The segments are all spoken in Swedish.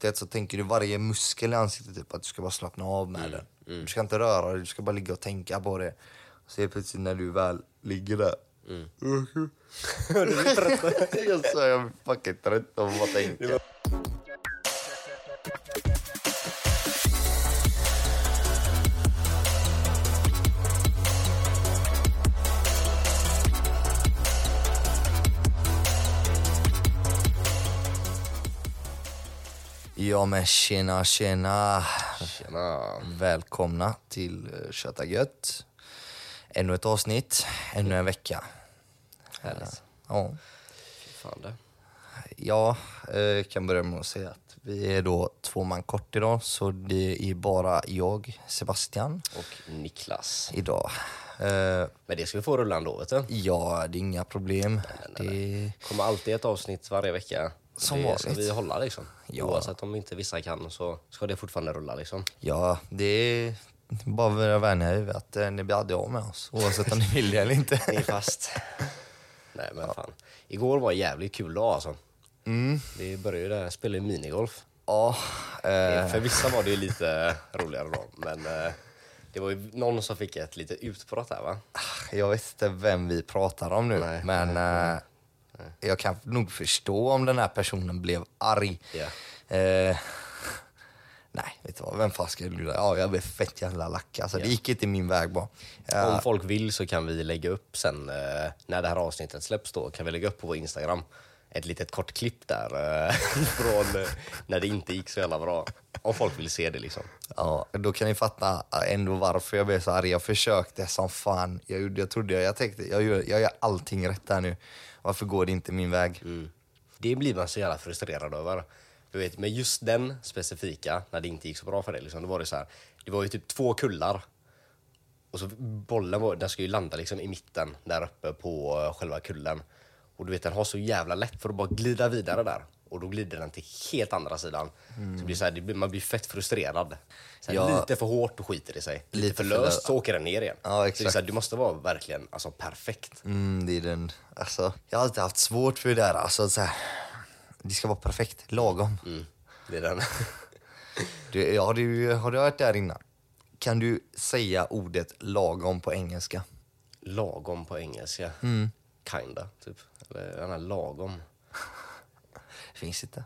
ansiktet så tänker du varje muskel i ansiktet typ att du ska bara slappna av med den. Du ska inte röra dig, du ska bara ligga och tänka på det. Så helt plötsligt när du väl ligger där. du är trött. jag sa jag är fucking trött av att bara tänka. Ja men tjena tjena. Tjena. Välkomna till uh, Köta Gött. Ännu ett avsnitt, ännu en vecka. Härligt. Ja, Fan det. jag eh, kan börja med att säga att vi är då två man kort idag, så det är bara jag, Sebastian, Och Niklas. idag. Eh, Men det ska vi få rulla ändå vet du. ja, det är inga problem. Det, kommer alltid ett avsnitt varje vecka. Som det ska vi hålla liksom. Ja. Oavsett om inte vissa kan så ska det fortfarande rulla liksom. ja, det är bara vara vänliga i att eh, ni blir aldrig av med oss, oavsett om ni vill det eller inte. Ni är fast. Nej men fan. Igår var jävligt kul dag alltså. Mm. Vi började ju där, spela ju minigolf. Ja, eh, För vissa var det ju lite roligare då. Men eh, det var ju någon som fick ett litet utbrott där va? Jag vet inte vem vi pratar om nu, Nej, men eh, jag kan nog förstå om den här personen blev arg. Ja. Eh, nej, vet du vad? Vem fan ska jag lura? Ja, jag blev fett jävla lack. Alltså, Det Ja. gick inte min väg bara. Ja, Om folk vill så kan vi lägga upp sen eh, när det här avsnittet släpps då kan vi lägga upp på vår Instagram ett litet kort klipp där eh, från eh, när det inte gick så jävla bra. Om folk vill se det liksom. ja, då kan ni fatta ändå varför jag blev så arg. Jag försökte som fan. Jag, jag trodde, jag tänkte, jag gör, jag gör allting rätt här nu. Varför går det inte min väg? Mm. Det blir man så jävla frustrerad över. Du vet, men just den specifika, när det inte gick så bra för dig, liksom, då var det så här. Det var ju typ två kullar. Och så bollen var, den ska ju landa liksom i mitten, där uppe på eh, själva kullen. Och du vet, den har så jävla lätt för att bara glida vidare där. Och då glider den till helt andra sidan. Så det blir så här, det blir, man blir fett frustrerad. Här, Ja. Lite för hårt och skiter i sig. Lite, Lite för löst lö- så åker den ner igen. Ja, Så det, är exakt. så här, du måste vara verkligen alltså, perfekt. Mm, det är den, alltså, jag har alltid haft svårt för det där. Alltså, så här, det ska vara perfekt, lagom. Mm. Det är den. Du, ja, du, har du hört det här innan? Kan du säga ordet lagom på engelska? Lagom på engelska. Kinda, typ. Eller lagom. Finns inte.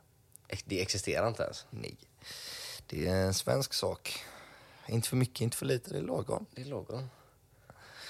Det existerar inte ens. Nej. Det är en svensk sak. Inte för mycket, inte för lite, det är lagom. Det är lagom.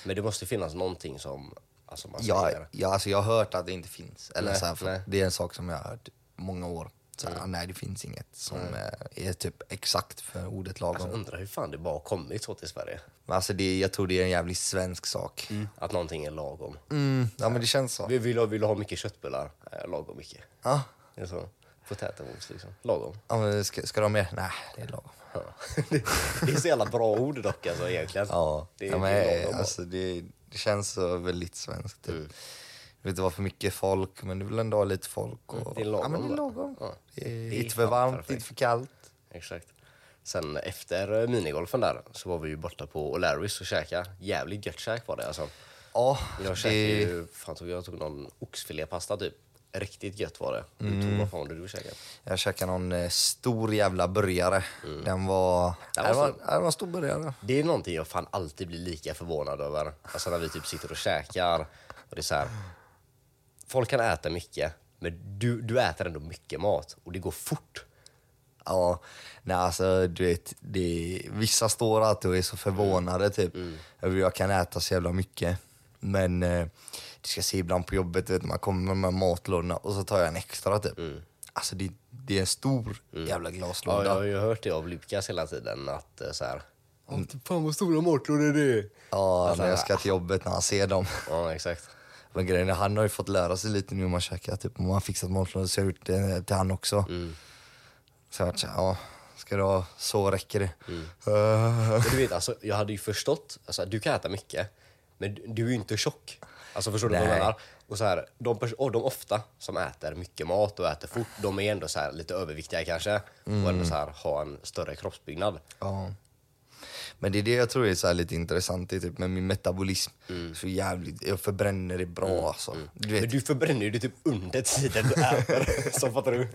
Men det måste finnas någonting som alltså man Ja, säger. ja, alltså jag har hört att det inte finns. Eller Nej, så här. Det är en sak som jag har hört många år. Så här, Nej, det finns inget som eh, är typ exakt för ordet lagom. Alltså, undrar hur fan det bara har kommit så till Sverige. Men alltså det, jag tror det är en jävligt svensk sak. Att någonting är lagom. Mm, ja, men det känns så. Vi vill, ha- vill ha mycket köttbullar? Eh, lagom mycket. Ja, Det är så. Potätmos liksom. Lagom. ja men ska, ska du ha mer? Nej, det är lagom. Ja. det, det är så jävla bra ord dock alltså egentligen. Ja, det, ja, det men, är lagom. alltså, det, det känns så väldigt svenskt. Typ. Mm. Det vill inte vara för mycket folk, men du vill ändå ha lite folk. Och, Mm, det är lagom Ja, men det är lagom. Ja. Det är Det är inte för varmt, perfekt. inte för kallt. Exakt. Sen efter minigolfen där så var vi ju borta på O'Larrys och käka. Jävligt gött käk var det alltså. Ja, Jag käkade det, ju, fan tog jag tog någon oxfilépasta typ. Riktigt gött var det. Du tog, vad fan var det du käkade? jag käkade någon eh, stor jävla burgare. Den var... Mm. Den var var, stor. den var en stor burgare. Det är någonting jag fan alltid blir lika förvånad över. Alltså när vi typ sitter och käkar och det är så här. Folk kan äta mycket, men du, du äter ändå mycket mat och det går fort. Ja, nej alltså du vet, det, vissa står alltid och är så förvånade typ över hur jag kan äta så jävla mycket. Men eh, du ska se ibland på jobbet, vet, man kommer med de här matlådorna och så tar jag en extra typ. Alltså det, det är en stor jävla Ja, glaslåda. jag har ju hört det av Lukas hela tiden att eh, så här. "Ja, Fan vad stora matlådor det är. Ja, Alltså, när jag ska till jobbet när han ser dem. Ja, exakt. Men grejen är, han har ju fått lära sig lite nu hur man käkar. Typ, om man har fixat matlådor så har jag gjort det till han också. Så jag så ja, ska du ha så räcker det. Eh, Men du vet, alltså, jag hade ju förstått, alltså, du kan äta mycket, men du- du är ju inte tjock. Alltså förstår du vad jag Nej. menar? Och så här, de, pers- och de ofta som äter mycket mat och äter fort, de är ändå så här lite överviktiga kanske. Och ändå så här, har en större kroppsbyggnad. ja. Men det är det jag tror är så lite intressant är typ med min metabolism. Mm. Så jävligt, jag förbränner det bra alltså. Du vet, Men du förbränner det typ under tiden du äter. så fattar du?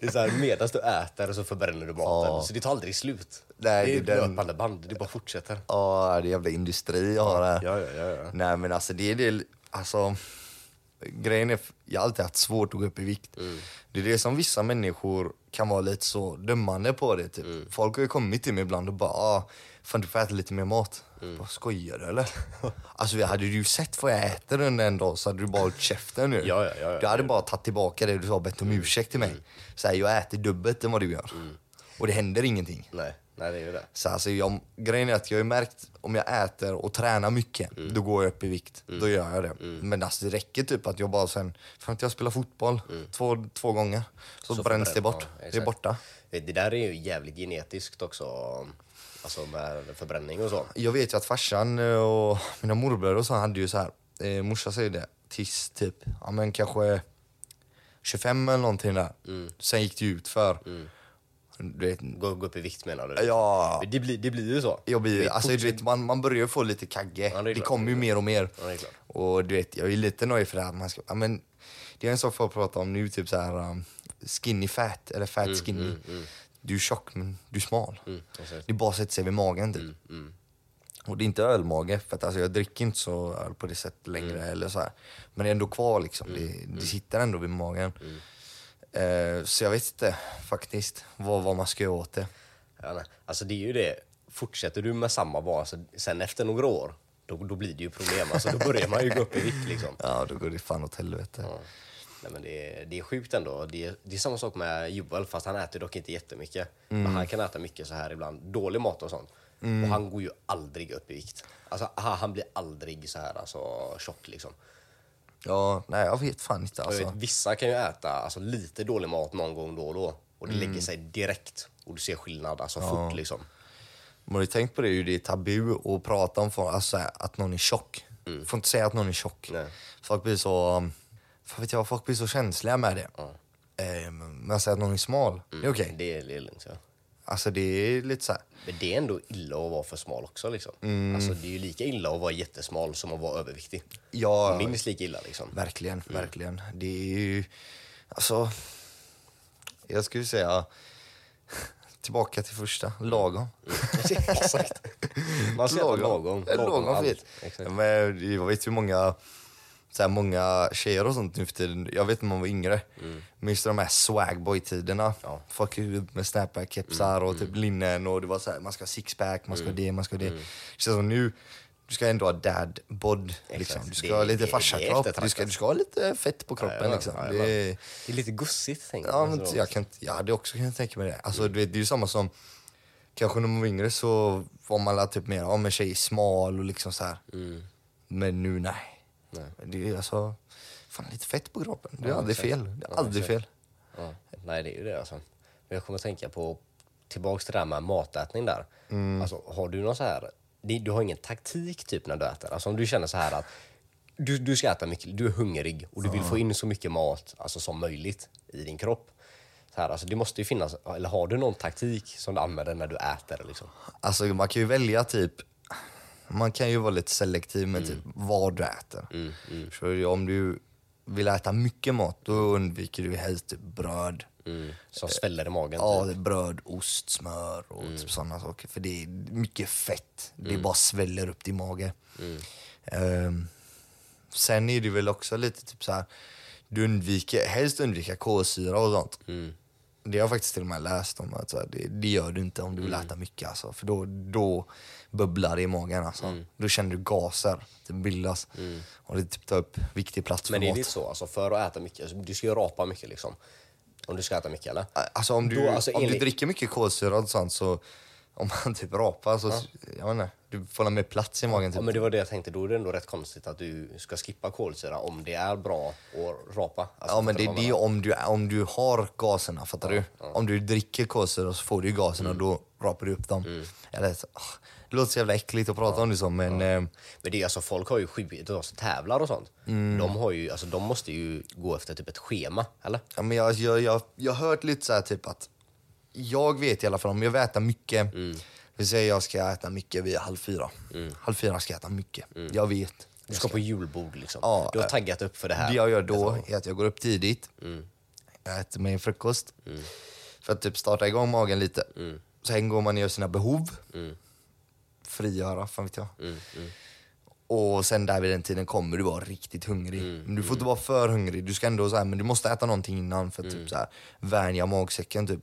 Det är så här, medan du äter så förbränner du maten. Ja. Så det tar aldrig slut. Nej, det är det ett den- löpande band, det bara fortsätter. Ja, det är jävla industri jag har här. Ja, ja, ja, ja. Nej men alltså det är det, alltså grejen är, jag har alltid haft svårt att gå upp i vikt. Mm. Det är det som vissa människor kan vara lite så dömande på det typ. Mm. Folk har ju kommit till mig ibland och bara ah, fan du får äta lite mer mat. Mm. Vad skojar du eller? alltså hade du sett vad jag äter under en dag så hade du bara hållit käften nu. Ja, ja, ja. Du hade bara tagit tillbaka det du sa och bett om ursäkt till mig. Så här, jag äter dubbelt än vad du gör. Och det händer ingenting. Nej, nej det är ju det. Så alltså jag, grejen är att jag har märkt om jag äter och tränar mycket, Mm. då går jag upp i vikt. Då gör jag det. Men alltså det räcker typ att jag bara sen, fram till jag spelar fotboll två, två gånger, så, Mm. Så bränns det bort. ja, det är borta. Det där är ju jävligt genetiskt också. Alltså med förbränning och så. Jag vet ju att farsan eh, och mina morbröder och så hade ju så här, eh, morsan säger det, tills typ, ja men kanske 25 eller någonting där. Mm. Sen gick det ut för. Du vet, Gå, gå upp i vikt menar du? ja, Det blir, det blir ju så. jag blir, alltså, du vet, man, man börjar ju få lite kagge. Ja, det det kommer ju mer och mer. Ja. Och du vet, jag är lite nöjd för det här. Man ska, ja, men, det är en sak folk pratar om nu, typ så här um, skinny fat, eller fat skinny. Du är tjock men du är smal. Mm, det bara sätta sig vid magen typ. mm. Och det är inte ölmage, för att alltså, jag dricker inte så öl på det sättet längre. Mm. Eller så här. Men det är ändå kvar liksom, det, det sitter ändå vid magen. Eh, så jag vet inte faktiskt vad, vad man ska göra åt det. Ja, nej. Alltså det är ju det. Fortsätter du med samma bas sen efter några år, då, då blir det ju problem. Alltså då börjar man ju gå upp i vikt liksom. Ja, då går det fan åt helvete. Ja. Nej, men det, är, det är sjukt ändå. Det är, det är samma sak med Joel, fast han äter dock inte jättemycket. Men han kan äta mycket så här ibland. Dålig mat och sånt. Och han går ju aldrig upp i vikt. Alltså, han, han blir aldrig så här alltså, tjock liksom. Ja, nej jag vet fan inte alltså. jag vet, vissa kan ju äta alltså, lite dålig mat någon gång då och då. Och det lägger sig direkt. Och du ser skillnad alltså, fort liksom. Man har ju tänkt på det, det är tabu att prata om folk, alltså, att någon är tjock. får inte säga att någon är tjock. Nej. Folk blir så, um, fan vet jag, folk blir så känsliga med det. Eh, men att säga att någon är smal, det är okej. Är det är lugnt. Ja. Alltså det är lite så här, Men det är ändå illa att vara för smal också. Liksom. Alltså, det är ju lika illa att vara jättesmal som att vara överviktig. ja, Minst lika illa liksom. verkligen, verkligen. Det är ju, alltså, jag skulle säga, tillbaka till första, lagom. Exakt. Man ska lagom. En lagom allt. fit. Men jag vet ju många, så här, många tjejer och sånt nu för tiden. Jag vet när man var yngre. Men just de här swagboy-tiderna. Mm. Ja. Mm, ut med snapback-kepsar och typ linnen och det var så här, man ska ha sixpack, man ska ha det, man ska ha det. Det känns som nu, du ska ändå ha dad bod liksom. Du ska Det- ha lite är farsakropp, du ska, du ska ha lite fett på kroppen Ja, ja, liksom. ja, det, ja. Det är lite gussigt tänker Ja, men Så. jag, kan, jag hade också kunnat tänka mig det. Alltså, du vet, det är ju samma som, kanske när man var yngre så var man typ mer, ja men tjej är smal och liksom så här. Men nu nej. Nej. Det är alltså, fan lite fett på kroppen. Det är Ja, aldrig exakt. fel. Det är Ja, aldrig exakt. fel. Ja. Nej, det är ju det alltså. Men jag kommer att tänka på, tillbaks till det här med matätning där. Mm. Alltså, har du någon så här, du har ingen taktik typ när du äter? Alltså om du känner så här att du, du ska äta mycket, du är hungrig och du vill få in så mycket mat alltså, som möjligt i din kropp. Så här, alltså, det måste ju finnas, eller har du någon taktik som du använder när du äter? Liksom? Alltså man kan ju välja typ, man kan ju vara lite selektiv med Mm. typ vad du äter. Så ju om du vill äta mycket mat, då undviker du helst typ bröd. Mm. Som sväller i magen? Ja, typ. bröd, ost, smör och typ sådana saker. För det är mycket fett. Det bara sväller upp din mage. Ehm, sen är det väl också lite typ så här. du undviker, helst undvika kolsyra och sånt. Det har jag faktiskt till och med läst om. Att så här, det, det gör du inte om du vill äta mycket. Alltså, för då, då bubblar det i magen. Alltså. Då känner du gaser det bildas. Och det typ tar upp viktig plats Men för är mat. det så, alltså, för att äta mycket, du ska ju rapa mycket liksom. Om du ska äta mycket eller? Alltså om du, Då, alltså, om du enligt- dricker mycket kolsyra och sånt så om man typ rapar så, jag vet inte, du får mer plats i magen typ. Ja, men det var det jag tänkte, då är det ändå rätt konstigt att du ska skippa kolsyra om det är bra att rapa. Alltså, Ja men det är det jag om du, om du har gaserna, fattar du? Om du dricker kolsyra så får du gaserna Mm. då rapar du upp dem. Eller, ah, det låter så jävla äckligt att prata om det så men eh, Men det är alltså, folk har ju de som tävlar och sånt. Mm. De, har ju, alltså, de måste ju gå efter typ ett schema, eller? ja, men jag, jag, jag, jag har hört lite så här typ att jag vet i alla fall om jag vill äta mycket Mm. Vi säger jag ska äta mycket vid halv fyra. Halv fyra ska jag äta mycket. Jag vet. Du ska på julbord liksom. Ja, du har eh, taggat upp för det här. Det jag gör då är att jag går upp tidigt. Jag äter mig en frukost. För att typ starta igång magen lite. Sen går man och gör sina behov. Frigöra, fan vet jag. Och sen där vid den tiden kommer du vara riktigt hungrig. Men du får inte vara för hungrig. Du ska ändå så här, men du måste äta någonting innan för att typ så här, vänja magsäcken typ.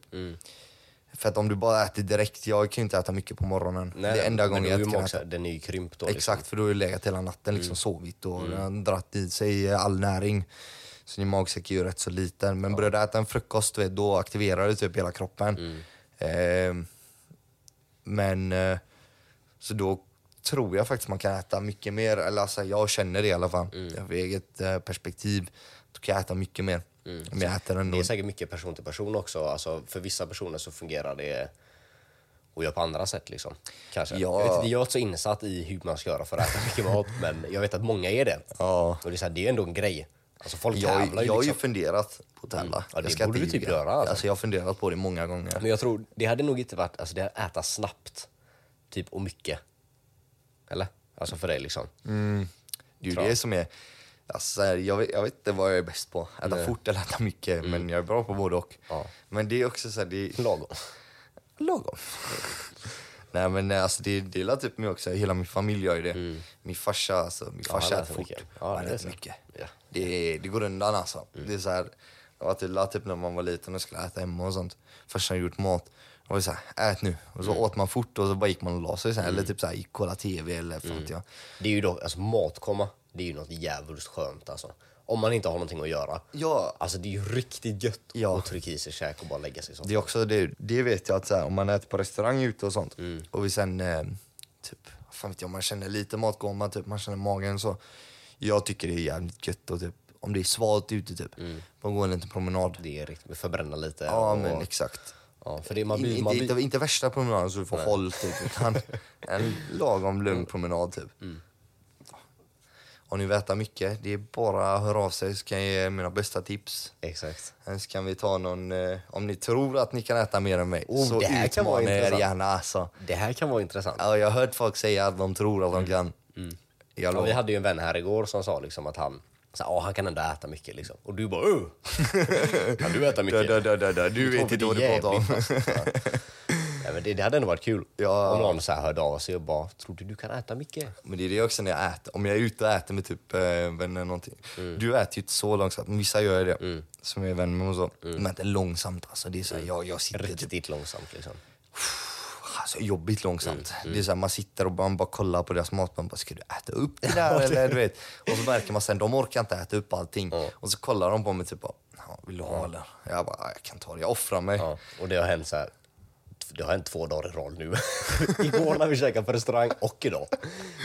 För att om du bara äter direkt, jag kan ju inte äta mycket på morgonen. det är enda gången men jag kan magsäck- äta. Den är ju krympt då. Exakt, för då har du legat hela natten liksom sovit och har dratt i sig all näring. Så din magsäck är ju rätt så liten. Men börjar du äta en frukost, vet, då aktiverar du typ hela kroppen. Ehm, men eh, så då tror jag faktiskt man kan äta mycket mer. Eller alltså, jag känner det i alla fall. Jag har eget eh, perspektiv. Då kan jag äta mycket mer. Men jag äter ändå. Det är säkert mycket person till person också. Alltså, för vissa personer så fungerar det och gör på andra sätt liksom. Kanske. Ja. Jag, vet, inte, jag är inte så insatt i hur man ska göra för att äta mycket mat, men jag vet att många är det. Ja. Och det är, så här, det är ändå en grej. Alltså folk Jag, tävlar ju jag har ju liksom. funderat på att tävla. Ja, det Jag borde du typ göra, alltså. jag har funderat på det många gånger. Men jag tror, det hade nog inte varit, alltså det är äta snabbt. Typ och mycket. Eller? Alltså för dig liksom. Det är ju det som är... Alltså, jag, vet, jag vet inte vad jag är bäst på. Äta fort eller äta mycket. Men jag är bra på både och. Ja. Men det är också så här, det är Lagom. lagom. Nej men nej, alltså, det delar typ mig också. Hela min familj gör ju det. Min farsa, alltså, min Mm. Ja, farsa han äter fort. mycket. Ja, han äter mycket. Ja. Mm. Det, det går undan alltså. Det är så här, jag var till, typ när man var liten och skulle äta hemma och sånt. Farsan hade gjort mat. Och var det så här, ät nu. Och så Mm. åt man fort och så bara gick man och la sig. Så här, Eller typ så här, kolla TV eller fan vet jag. Det är ju dock, alltså matkomma, det är ju något jävligt skönt alltså. Om man inte har någonting att göra. Ja, Alltså det är ju riktigt gött Ja. att trycka i sig käk och bara lägga sig så. Det är också det, det vet jag att så här, om man äter på restaurang ute och sånt Mm. och vi sen eh, typ, fan vet jag, man känner lite matgång, typ, man känner magen så. Jag tycker det är jävligt gött och typ, om det är svalt ute typ, man går en liten promenad. Det är riktigt, förbränna lite. Ja och, men exakt. Ja, för det, man In, blir, inte, man blir, inte, inte värsta promenaden så du får håll typ, utan en lagom lugn promenad typ. Mm. Om ni vill äta mycket, det är bara att höra av sig så kan jag ge mina bästa tips. Exakt. Sen kan vi ta någon, eh, om ni tror att ni kan äta mer än mig, Oh, så det här kan vara er intressant. gärna alltså. Det här kan vara intressant. Ja, jag har hört folk säga att de tror att de kan. Jag Mm. Ja, vi hade ju en vän här igår som sa liksom att han så, "Ja, han kan ändå äta mycket liksom. Och du bara "Åh, Kan du äta mycket? Da, da, da, da. Du vet inte vad du pratar om. Nej, men det, det hade ändå varit kul. Ja. Om någon så här hörde av sig och bara “Tror du du kan äta mycket?” Men det är det också när jag äter. Om jag är ute och äter med typ eh, vänner någonting. Mm. Du äter ju inte så långsamt, men vissa gör det. Som jag är vän med och så. De äter långsamt alltså. Det är så här, jag, jag sitter typ, Riktigt långsamt liksom. Alltså, jobbigt långsamt. Mm, Det är så här, man sitter och man bara kollar på deras mat. Man bara, ska du äta upp det där eller? Du vet. Och så märker man sen, de orkar inte äta upp allting. Och så kollar de på mig typ, "Ja, vill du ha eller? Jag bara, "Ja, jag kan ta det. Jag offrar mig. Ja, och det har hänt så här. Det har hänt två dagar i rad nu. Igår när vi käkade på restaurang och idag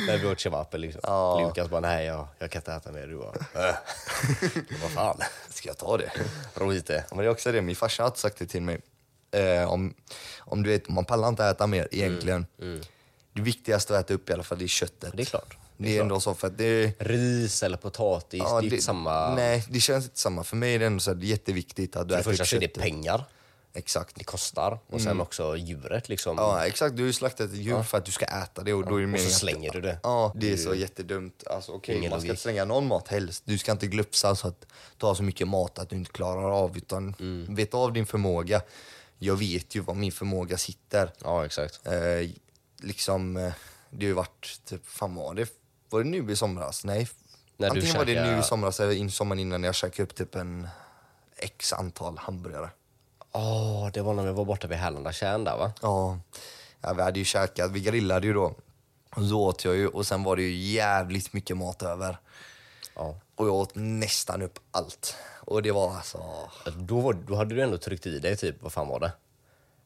när vi åt kebab. Liksom. Ja. Lukas bara “Nej, jag, jag kan inte äta mer”. Du bara äh. “Vad fan, Ska jag ta det? ro hit det”. Ja, Men det är också det, min farsa har sagt det till mig. Eh, om, om du vet, man pallar inte äta mer egentligen. Det viktigaste att äta upp i alla fall det är köttet. Mm, Det är klart. Det är ändå så för att det... Ris eller potatis, ja, det är inte samma... Nej, det känns inte samma. För mig är det ändå så här, det är jätteviktigt att du För det äter upp första så är det köttet. pengar, Exakt. det kostar och sen också djuret liksom. Ja, exakt. Du har ju slaktat ett djur för att du ska äta det och då är det och så meningen att- slänger du det. Ja, det är så jättedumt. Alltså, okej, Ingen man ska logik. inte slänga någon mat helst. Du ska inte glupsa så att har så mycket mat att du inte klarar av. Utan Mm. vet av din förmåga. Jag vet ju var min förmåga sitter. Ja, exakt. Eh, liksom, eh, det har ju varit, typ, fan var det? Var det nu i somras? Nej. När du Antingen var det nu i somras eller in sommaren innan jag käkade upp typ en x antal hamburgare. Åh, det var när vi var borta vid Härlanda tjärn där va? Ja. ja, vi hade ju käkat, vi grillade ju då. Och så åt jag ju och sen var det ju jävligt mycket mat över. Ja. Och jag åt nästan upp allt. Och det var alltså... Då, var, då hade du ändå tryckt i dig typ, vad fan var det?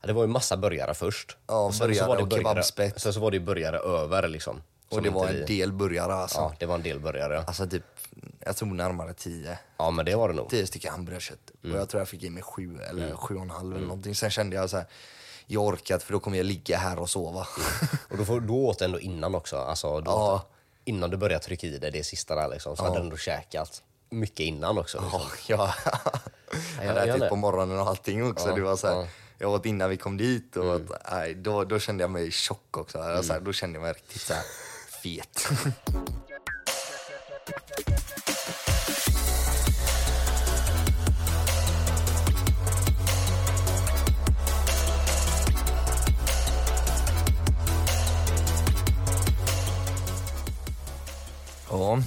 Ja, det var ju massa burgare först. Ja, sen så burgare var det och kebabspett. Sen så var det ju burgare över liksom. Och det var en vi- del burgare alltså. Ja, det var en del burgare. Ja, Alltså typ, jag tror närmare tio. ja men det var det nog. tio stycken hamburgarkött. Och jag tror jag fick i mig sju eller sju och en halv Mm. eller någonting. Sen kände jag så här, jag orkar inte för då kommer jag ligga här och sova. Och då, får, då åt du ändå innan också. Alltså, då Ja. åt, innan du började trycka i dig det sista där liksom, så hade du ändå käkat mycket innan också. Liksom. Ja, jag hade gör ätit på morgonen och allting också. Ja, det var så här, ja. jag åt innan vi kom dit och att, nej, då, då kände jag mig tjock också. Alltså, då kände jag mig riktigt så här fet. Ja,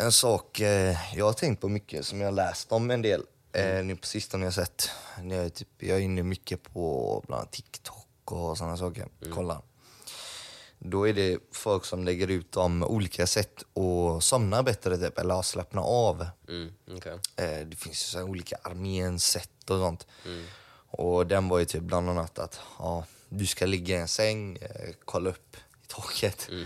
en sak eh, jag har tänkt på mycket som jag har läst om en del eh, nu på sistone jag sett. Jag typ, jag är inne mycket på bland annat TikTok och sådana saker. Kolla. Då är det folk som lägger ut om olika sätt att somna bättre typ, eller slappna av. Mm, okej. Eh, det finns så olika arméns sätt och sånt. Och den var ju typ bland annat att ja, du ska ligga i en säng, eh, kolla upp i taket.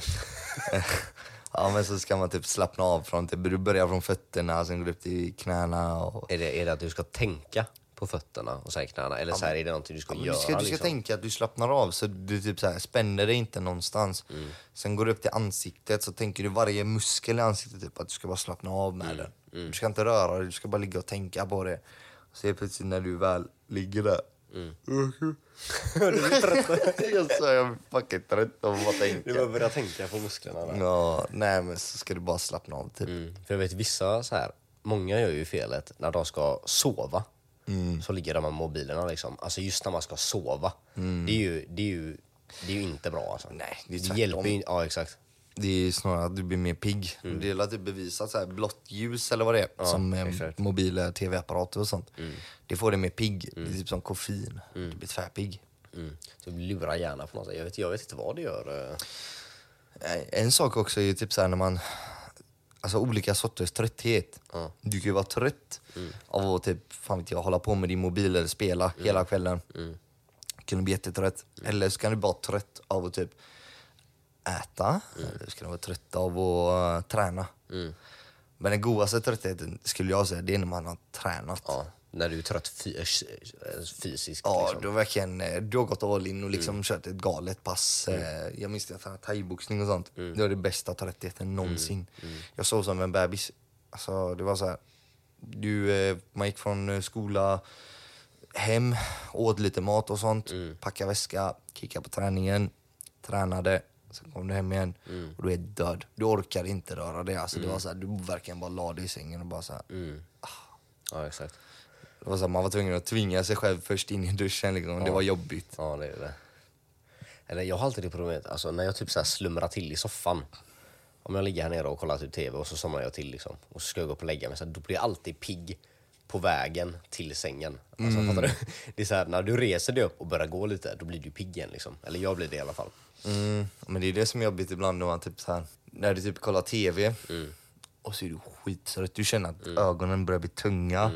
ja men så ska man typ slappna av från, typ, du börjar från fötterna, sen går du upp till knäna. Och, Är, det, är det att du ska tänka på fötterna och sen knäna? Eller så här, är det någonting du ska göra? du ska, du ska liksom? tänka att du slappnar av så du typ så här, spänner dig inte någonstans. Mm. Sen går du upp till ansiktet så tänker du varje muskel i ansiktet typ att du ska bara slappna av med Mm. den. Du ska inte röra dig, du ska bara ligga och tänka på det. Så plötsligt när du väl ligger där. Mm. jag sa jag är fucking trött av att bara Du tänka. bara börjar tänka på musklerna där. Ja, nej men så ska du bara slappna av typ. Mm. För jag vet vissa så här, många gör ju felet när de ska sova. Mm. Så ligger de med mobilerna liksom. Alltså just när man ska sova. Det, är ju, det, är ju, det är ju inte bra alltså. Mm. Nej, det är det hjälper ju Ja exakt. Det är snarare att du blir mer pigg. Mm. Det är typ bevisat så här blått ljus eller vad det är. som eh, exakt. mobiler, tv-apparater och sånt. Det får dig mer pigg. Det är typ som koffein. Du blir tvärpigg. Mm. Så lurar hjärnan på något sätt. Jag vet, jag vet inte vad det gör. eh. Eh, En sak också är ju typ så här när man... Alltså olika sorters trötthet. Ja. Du kan ju vara trött av att typ, fan vet jag, hålla på med din mobil eller spela hela kvällen. Kan du bli jättetrött. Eller så kan du vara trött av att typ äta. Kan du vara trött av att eh, träna. Men den godaste tröttheten skulle jag säga, det är när man har tränat. Ja, när du är trött fy- eh, fysiskt. Ja, liksom. du har verkligen eh, du har gått all in och liksom kört ett galet pass. Eh, Jag minns att jag thaiboxning och sånt. Det var det bästa tröttheten någonsin. Jag sov som en bebis. Alltså, det var så här. Du, eh, man gick från eh, skola hem, åt lite mat och sånt, packade väska, kickade på träningen, tränade. Sen kom du hem igen och du är död. Du orkar inte röra dig. Alltså, det var så här, du verkligen bara la dig i sängen och bara så här, Ja, exakt. det var så här, Man var tvungen att tvinga sig själv först in i duschen. Liksom. Det var jobbigt. Ja, det är det. Eller jag har alltid det problemet, alltså när jag typ så här slumrar till i soffan. Om jag ligger här nere och kollar typ TV och så somnar jag till liksom. Och så ska jag gå upp och lägga mig, så här, då blir jag alltid pigg på vägen till sängen. Alltså, Mm. fattar du? Det är så här, när du reser dig upp och börjar gå lite, då blir du pigg igen liksom. Eller jag blir det i alla fall. Mm, men det är det som är jobbigt ibland när man typ så här, när du typ kollar TV och så är du skittrött. Du känner att ögonen börjar bli tunga.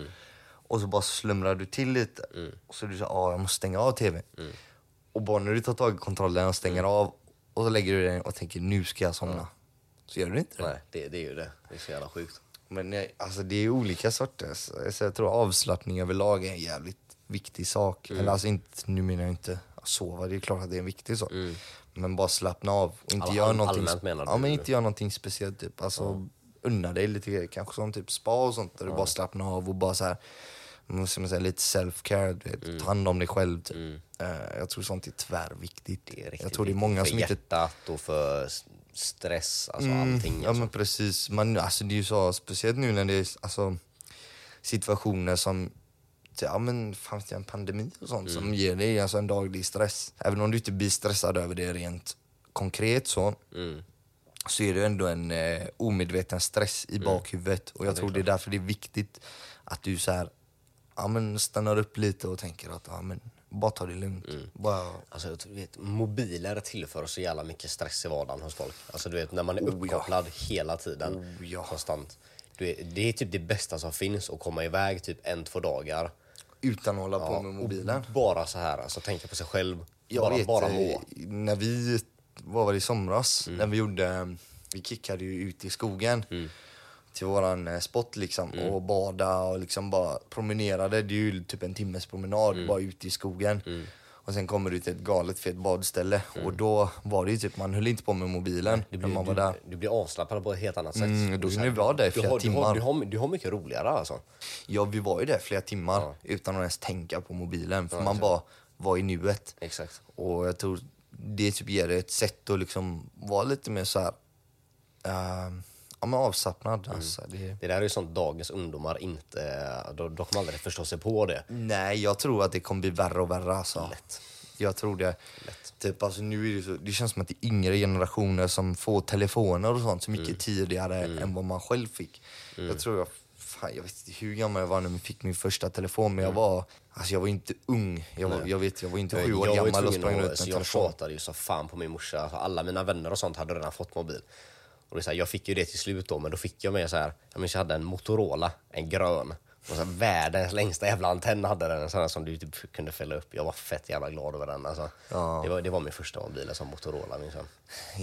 Och så bara slumrar du till lite. Och så är du så här, ah, jag måste stänga av TV. Och bara när du tar tag i kontrollen och stänger av och så lägger du dig och tänker nu ska jag somna. Så gör du inte det. Nej, det, det är ju det. Det är så jävla sjukt. Men nej, alltså det är olika sorters. Så jag tror avslappning överlag är en jävligt viktig sak. Eller alltså inte, nu menar jag inte att sova, det är klart att det är en viktig sak. Men bara slappna av och inte All- göra all- någonting, menar ja, du? men inte göra någonting speciellt. Typ. Alltså, Unna dig lite grejer, kanske som typ spa och sånt där du bara slappnar av och bara så här, måste man säga, lite self-care, du Mm. ta hand om dig själv. Typ. Eh, jag tror sånt är tvärviktigt. Det är jag tror det är många för som inte hjärtat och för stress, alltså allting. Mm, Ja Alltså. men precis. Man, alltså, det är ju så, speciellt nu när det är alltså, situationer som ja, men, fanns det en pandemi och sånt som ger dig alltså, en daglig stress. Även om du inte blir stressad över det rent konkret så, Mm. så är det ändå en eh, omedveten stress i bakhuvudet. Och jag tror det är därför det är viktigt att du så här, ja, men, stannar upp lite och tänker att ja, men, bara ta det lugnt. Bara, Alltså, du vet, mobiler tillför så jävla mycket stress i vardagen hos folk. Alltså, du vet, när man är Oh, ja. uppkopplad hela tiden, Oh, ja. konstant. Vet, det är typ det bästa som finns, att komma iväg typ en, två dagar. utan att hålla på Ja, med och mobilen. bara så här, alltså tänka på sig själv. Jag bara, vet, bara eh, må. När vi, vad var det i somras, Mm. när vi gjorde, vi kickade ju ut i skogen Mm. Till våran eh, spot liksom och bada och liksom bara promenerade. Det är ju typ en timmes promenad Mm. bara ute i skogen. Och sen kommer du till ett galet fett badställe och då var det ju typ, man höll inte på med mobilen Mm. Du när blir, man var du, där. du blir avslappnad på ett helt annat sätt. Mm, då kan du vara där i flera har, du, har, timmar. du, har, du har mycket roligare alltså. Ja, vi var ju där flera timmar Ja. utan att ens tänka på mobilen. För man bara, vara i nuet. Exakt. Och jag tror det typ ger ett sätt att liksom vara lite mer så här, eh, ja men avslappnad. Mm. Alltså, det, Det där är ju sånt dagens ungdomar inte... De, de kommer aldrig förstå sig på det. nej, jag tror att det kommer bli värre och värre alltså. Lätt. Jag tror det. Lätt. Typ, alltså, nu är det, så, det känns som att det är yngre generationer som får telefoner och sånt så mycket Mm. tidigare än vad man själv fick. Jag tror jag, fan, jag vet inte hur gammal jag var när jag fick min första telefon men jag var, alltså jag var inte ung. Jag var, jag vet, jag var inte sju år Mm. jag gammal och sprang ut med en Jag telefon. tjatade ju så fan på min morsa. Alltså, alla mina vänner och sånt hade redan fått mobil. Och det är så här, jag fick ju det till slut då, men då fick jag med så här, jag minns jag hade en Motorola, en grön. Och så här, världens längsta jävla antenn hade den, en sån här som du typ kunde fälla upp. Jag var fett jävla glad över den. Alltså. Ja. Det, var, det var min första mobil, som Motorola minns jag.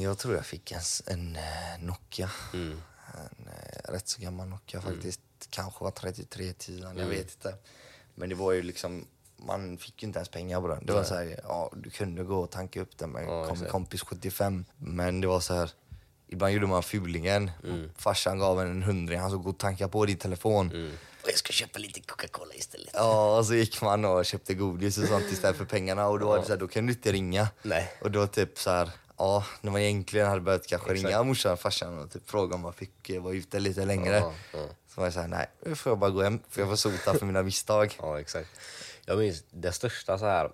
Jag tror jag fick en, en eh, Nokia. Mm. En eh, rätt så gammal Nokia faktiskt. Kanske var 3310, jag Mm. vet inte. Men det var ju liksom, man fick ju inte ens pengar på den. Det var så här, ja du kunde gå och tanka upp den med Ja, kompis 75. Men det var så här, ibland gjorde man fulingen. Farsan gav en en hundring, han så gå och tanka på din telefon. Mm. Och jag ska köpa lite Coca-Cola istället. Ja, och så gick man och köpte godis och sånt istället för pengarna och då var det så här, då kunde du inte ringa. Nej. Och då typ så här, ja, när man egentligen hade börjat kanske Exakt. ringa morsan och farsan och typ fråga om man fick eh, vara ute lite längre. Ja, ja. Så var jag såhär, nej, nu får jag bara gå hem för jag får sota för mina misstag. Ja, exakt. Jag minns det största så här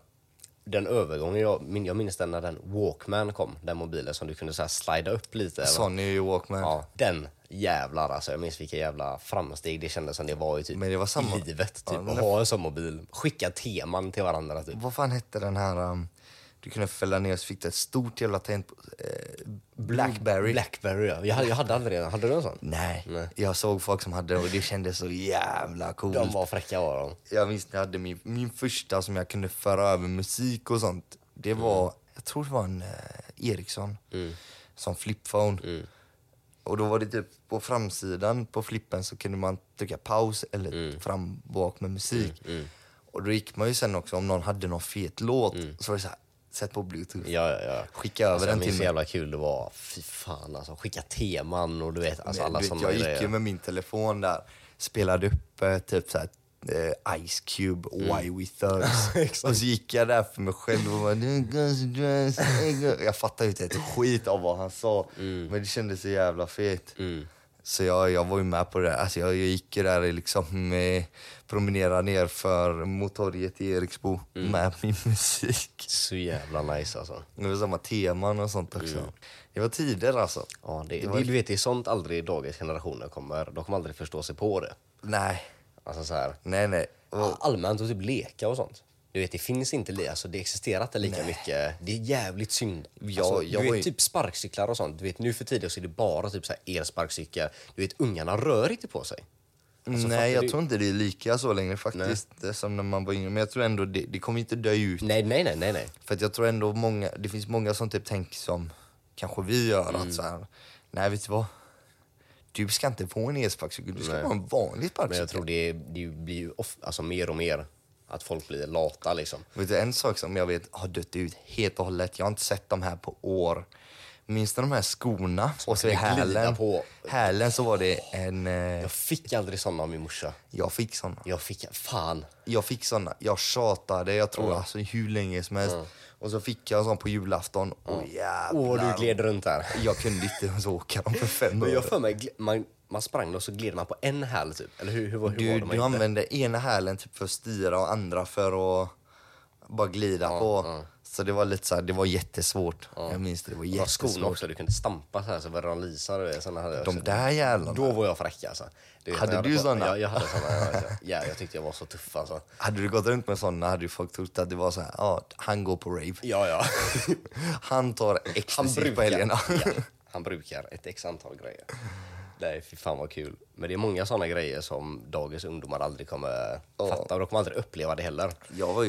den övergången, jag, jag minns den när den Walkman kom, den mobilen som du kunde så här slida upp lite. Sony Walkman. Ja, den jävlar alltså. Jag minns vilka jävla framsteg det kändes som det var i typ Men det var samma- livet. Typ, Ja, att ha en sån mobil. Skicka teman till varandra typ. Vad fan hette den här, um, du kunde fälla ner så fick du ett stort jävla tangent eh, Blackberry. Blackberry ja. Jag, hade- jag hade aldrig den. Hade du en sån? Nej. Nej. jag såg folk som hade det och det kändes så jävla coolt. De var fräcka var de. Jag minns när jag hade min, min första som jag kunde föra över musik och sånt. Det var, jag tror det var en eh, Ericsson, som flipphone. Och då var det typ på framsidan på flippen så kunde man trycka paus eller fram bak med musik. Och då gick man ju sen också, om någon hade någon fet låt, så var det så här, sätt på bluetooth. Ja, ja, ja. Skicka över alltså, den till mig. jävla kul det var. Fy fan alltså. Skicka teman och du vet, alltså alla du vet, såna jag gick grejer. ju med min telefon där, spelade upp eh, typ så här, eh, Ice Cube, Why We Thugs. och så gick jag där för mig själv och bara, Jag fattade ju inte ett skit av vad han sa, men det kändes så jävla fet. Mm. Så jag, jag var ju med på det. Alltså jag, jag gick ju där liksom, eh, promenera ner för Motorget i Eriksbo Mm. med min musik. Så jävla nice alltså. Det var samma teman och sånt också. Mm. Det var tider alltså. Ja, det, Det var- du vet, det är sånt aldrig dagens generationer kommer, de kommer aldrig förstå sig på det. Nej, Alltså så här, nej, nej. Och, allmänt och typ leka och sånt. Du vet, det finns inte, alltså det existerar inte lika mycket. Det är jävligt synd. Ja, alltså, jag du vet, ju- typ sparkcyklar och sånt. Du vet, nu för tiden så är det bara typ så här elsparkcyklar. Du vet, ungarna rör inte på sig. Alltså, nej, jag du? tror inte det är lika så längre faktiskt det som när man var yngre. Men jag tror ändå det, det kommer inte dö ut. Nej, nej, nej, nej, nej. För att jag tror ändå många, det finns många som typ tänker som kanske vi gör Mm. att så här, nej vet du vad? Du ska inte få en elsparkcykel, du ska Nej. ha en vanlig Men sparkcykel. jag tror det, det blir of, alltså mer och mer att folk blir lata liksom. Vet du, en sak som jag vet har dött ut helt och hållet, jag har inte sett de här på år. Minns du de här skorna? Och så i hälen, på. hälen så var det en, eh, Jag fick aldrig såna av min morsa. jag fick såna. Jag fick, fan. Jag fick såna, jag tjatade, jag tror alltså hur länge som helst. Och så fick jag en sån på julafton, och jävlar. Åh, du gled runt där. Jag kunde inte ens åka dem för fem Men jag för mig, man, man sprang och så gled man på en häl typ. Eller hur, hur, hur Du, var det man du använde ena hälen typ för att styra och andra för att bara glida på. Så det var lite så här, det var jättesvårt. Jag minns det, det var jättesvårt. också, du kunde stampa så här så de vet, Såna hade jag De där jävlarna. Då var jag fräck alltså. Du vet, Hade jag du på- såna? Ja, jag hade såna. Ja, ja, jag tyckte jag var så tuff alltså. Hade du gått runt med såna hade ju folk trott att det var så här, ja, han går på rave. Ja, ja. Han tar ecstasy på helgerna. ja, han brukar ett x antal grejer. Nej, fy fan vad kul. Men det är många såna grejer som dagens ungdomar aldrig kommer fatta och de kommer aldrig uppleva det heller.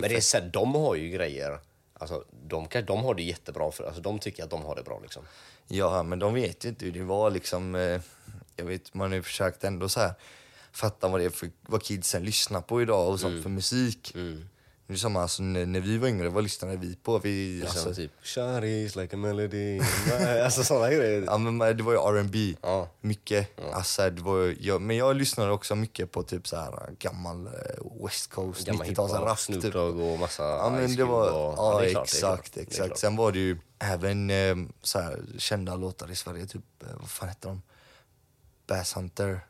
Men det är så här, de har ju grejer, alltså de, kan, de har det jättebra, för, alltså de tycker att de har det bra liksom. Ja, men de vet ju inte hur det var liksom. Eh, jag vet, man har ju försökt ändå så här fatta vad det är för vad kidsen lyssnar på idag och sånt Mm. för musik. Det är samma, alltså, när, när vi var yngre, vad lyssnade vi på? Vi, Liksom alltså, typ Shawty's like a melody Alltså sådana grejer. ja, men, det var ju R&B Ja. Mycket. Alltså, det var, jag, men jag lyssnade också mycket på typ så här gammal eh, West Coast, Gammal 90-tals hiphop, rap. Snoop Typ. Och massa Ja, men det var, och, ja, det klart, exakt, det exakt. Sen var det ju även eh, så här, kända låtar i Sverige, typ, vad fan heter de? Bass Hunter.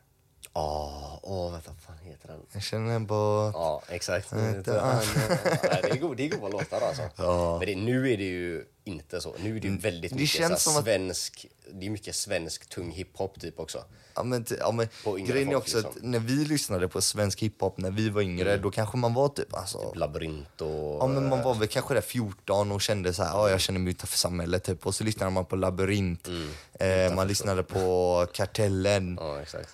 Ja, åh vänta, vad fan heter den? Jag känner en på... Ja, exakt. Det är goda, det är goda låtar alltså. Ja. Men det, nu är det ju inte så. Nu är det ju väldigt Det mycket känns som att- svensk, det är mycket svensk tung hiphop typ också. Ja, men, ja, men, grejen är också liksom. att när vi lyssnade på svensk hiphop när vi var yngre, då kanske man var typ alltså, Labyrint och... Ja men man var väl kanske där 14 och kände så här, ja jag känner mig utanför samhället typ. Och så lyssnade man på Labyrint, eh, man lyssnade på Kartellen. Ja, exakt.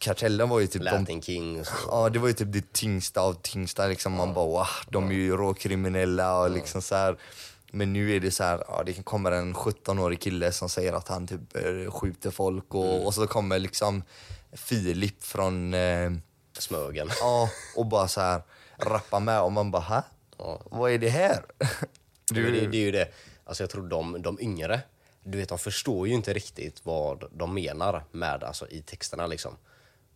Kartellen var ju typ de, Latin Kings. och- Ja det var ju typ det tyngsta av tyngsta liksom. Man bara wow, de är ju råkriminella och liksom så här. Men nu är det så här, ja det kommer en 17-årig kille som säger att han typ eh, skjuter folk och, och så kommer liksom Filip från eh, Smögen. Ja, och bara så här rappa med och man bara ha? Ja. Vad är det här? Du... Det, det är ju det. Alltså jag tror de, de yngre, du vet de förstår ju inte riktigt vad de menar med alltså, i texterna liksom.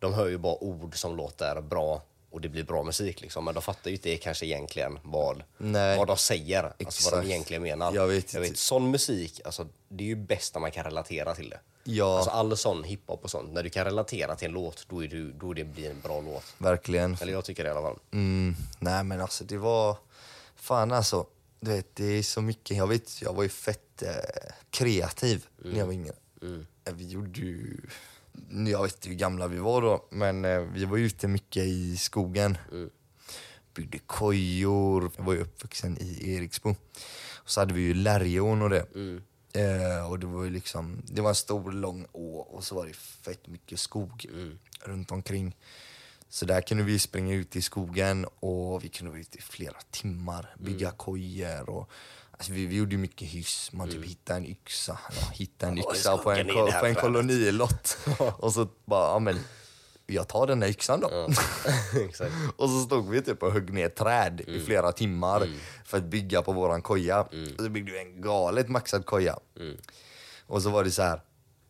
De hör ju bara ord som låter bra och det blir bra musik liksom. Men de fattar ju inte kanske egentligen vad, Nej. vad de säger. Alltså vad de Exakt. egentligen menar. Jag vet jag vet, sån musik, alltså, det är ju bäst när man kan relatera till det. Ja. Alltså all sån hiphop och sånt, när du kan relatera till en låt, då, är du, då det blir en bra låt. Verkligen. Eller jag tycker det i alla fall. Mm, nej men alltså det var, fan alltså, du vet det är så mycket, jag vet jag var ju fett eh, kreativ när jag var yngre. Eh, Vi gjorde ju, jag vet inte hur gamla vi var då, men eh, vi var ute mycket i skogen. Byggde kojor, jag var ju uppvuxen i Eriksbo. Och så hade vi ju lärjon och det. Eh, och det var ju liksom, det var en stor lång å och så var det fett mycket skog runt omkring. Så där kunde vi springa ut i skogen och vi kunde vara ute i flera timmar, bygga kojor och Alltså vi, vi gjorde mycket hyss, man typ hittade en yxa, ja, hittade en Ja, yxa på en, på en kolonilott. och så bara, ja men jag tar den där yxan då. Exakt. och så stod vi typ och högg ner träd i flera timmar för att bygga på våran koja. Och så byggde vi en galet maxad koja. Och så var det så här,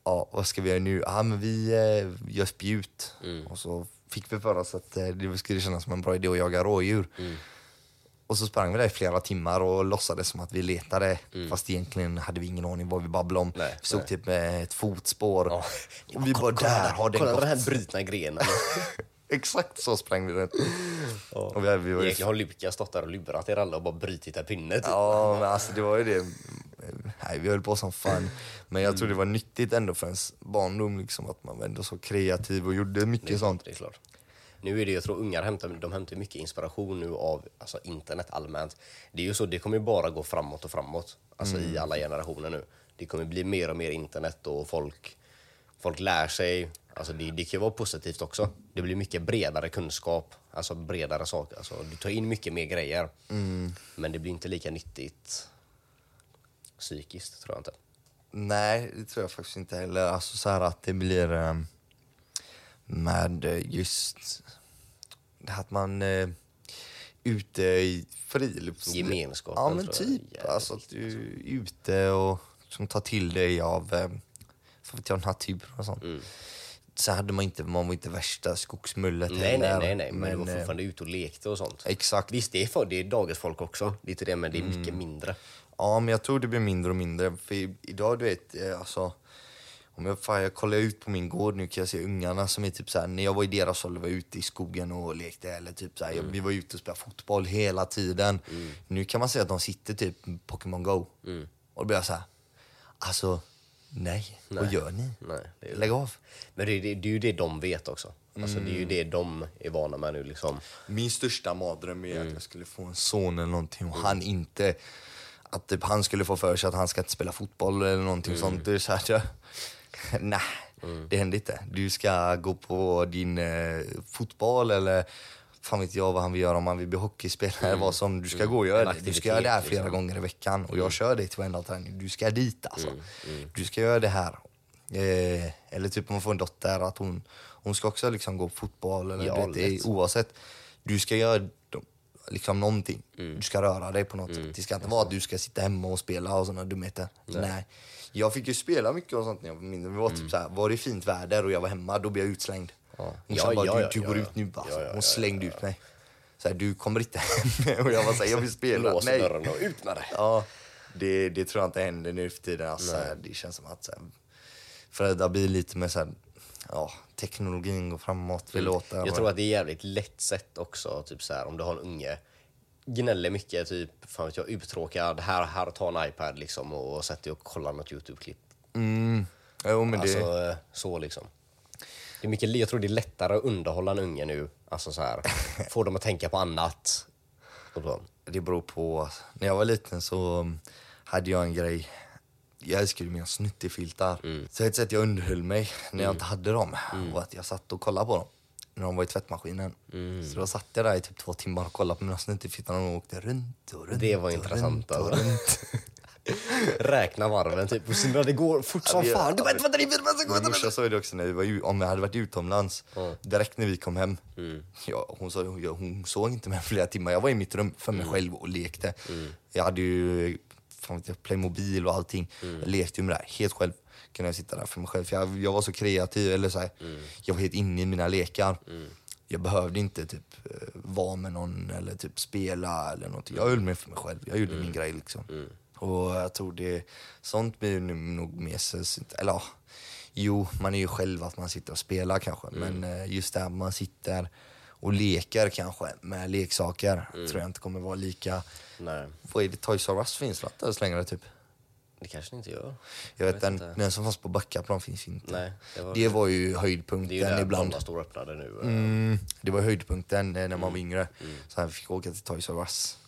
ja vad ska vi göra nu? Ja men vi eh, gör spjut. Och så fick vi för oss att eh, det skulle kännas som en bra idé att jaga rådjur. Och så sprang vi där i flera timmar och låtsades som att vi letade. Fast egentligen hade vi ingen aning vad vi babblade om. Nej, vi såg nej. typ ett fotspår. Ja. Och vi bara, där har den Kolla gått. den här brutna grenen. Exakt så sprang vi runt. Och vi, vi var ju Egentligen har Lukas stått där och lurat er alla och bara brutit en pinne. Typ. Ja, men alltså det var ju det. Nej, vi höll på som fan. Men jag tror det var nyttigt ändå för ens barndom, liksom, att man var ändå så kreativ och gjorde mycket sånt. Det är klart. Nu är det, jag tror ungar hämtar, de hämtar mycket inspiration nu av alltså, internet allmänt. Det är ju så, det kommer ju bara gå framåt och framåt. Alltså i alla generationer nu. Det kommer bli mer och mer internet och folk, folk lär sig. Alltså det, det kan vara positivt också. Det blir mycket bredare kunskap, alltså bredare saker. Alltså, du tar in mycket mer grejer. Men det blir inte lika nyttigt psykiskt, tror jag inte. Nej, det tror jag faktiskt inte heller. Alltså så här att det blir eh, med eh, just det här att man eh, ute i friluftsliv. Gemenskapen, Ja men jag är typ. Alltså att du är ute och som tar till dig av eh, så vet jag, natur och sånt. Så hade man inte, man var inte värsta skogsmullet Mm. Nej, nej, heller. nej, nej. Men, du var eh, fortfarande ute och lekte och sånt. Exakt. Visst, det är, för, det är dagens folk också. Det är inte det, men det är Mm. mycket mindre. Ja, men jag tror det blir mindre och mindre. För idag, du vet, alltså... Om jag, fan, jag kollar ut på min gård nu kan jag se ungarna som är typ såhär, när jag var i deras ålder var jag ute i skogen och lekte eller typ såhär, Mm. vi var ute och spelade fotboll hela tiden. Nu kan man säga att de sitter typ Pokémon Go. Mm. Och då blir jag såhär, alltså nej, vad gör ni? Nej, Lägg av. men det, det, det är ju det de vet också. Alltså, Det är Mm. ju det de är vana med nu. Liksom. Min största mardröm är Mm. att jag skulle få en son eller någonting och han inte... Att typ han skulle få för sig att han ska inte spela fotboll eller någonting Mm. sånt. Det är så här, nej, det händer inte. Du ska gå på din eh, fotboll eller fan vet jag vad han vill göra om han vill bli hockeyspelare. Vad som, du ska gå och göra Mm. Det. Du ska göra det här flera liksom. gånger i veckan och jag kör dig till varenda träning. Du ska dit alltså. Mm. Du ska göra det här. Eh, eller typ om man får en dotter att hon, hon ska också liksom gå på fotboll eller Ja, du vet, oavsett. Du ska göra liksom någonting. Mm. Du ska röra dig på något sätt. Det ska inte vara att du ska sitta hemma och spela och sådana dumheter. Nej. Jag fick ju spela mycket och sånt när jag var mindre. Det var typ så här, var det fint väder och jag var hemma, då blev jag utslängd. Ja. Morsan Ja, bara, ja, du, du går ut nu ja, Hon slängde ut mig. Så här, du kommer inte hem. och jag var såhär, jag vill spela. Lås Nej. dörren och ut med dig. Ja, det, det tror jag inte händer nu för tiden. Alltså, det känns som att så här, föräldrar blir lite mer såhär, ja, teknologin går framåt, vi låter... Mm. Jag tror att det är jävligt lätt sätt också, typ så här, om du har en unge gnäller mycket, typ fan vet jag, uttråkad, här, här, ta en iPad liksom och sätt dig och kolla något YouTube-klipp. Mm, jo men det... Alltså eh, så liksom. Det är mycket, jag tror det är lättare att underhålla en unge nu, alltså så här, få dem att tänka på annat. Det beror på. När jag var liten så hade jag en grej. Jag älskade mina snuttifiltar. Så ett sätt jag underhöll mig när jag inte hade dem var att jag satt och kollade på dem. När de var i tvättmaskinen. Så då satt jag där i typ två timmar och kollade på mina snuttifiltar och de åkte runt och runt. Det var intressant, runt alltså. runt. Räkna varven typ, och sen när det går fort som Ja, fan. Du vet vad det är för Min morsa sa det också när vi var, om jag hade varit utomlands. Direkt när vi kom hem. Mm. Ja, hon, sa, ja, hon såg inte mig flera timmar. Jag var i mitt rum för mig själv och lekte. Jag hade ju fan vet jag, Playmobil och allting. Jag lekte ju med det här helt själv. Kunde jag sitta där för mig själv. För jag, jag var så kreativ. Eller så här, Jag var helt inne i mina lekar. Jag behövde inte typ eh, vara med någon eller typ spela eller något. Jag höll mig för mig själv. Jag gjorde min grej liksom. Och jag tror det, sånt blir nog mer sällsynt. Eller ja, jo, man är ju själv att man sitter och spelar kanske. Men eh, just det här man sitter och leker kanske med leksaker tror jag inte kommer vara lika... Nej, Vad är det? Toys R Us finns väl inte ens längre typ? Det kanske det inte gör. Jag vet, vet den, den som fanns på Backaplan finns inte. Nej, det var- det var ju Det är ju höjdpunkten där ibland. Står öppnade nu. Mm, det var höjdpunkten eh, när man var yngre. Så här, vi fick åka till Toys R Us.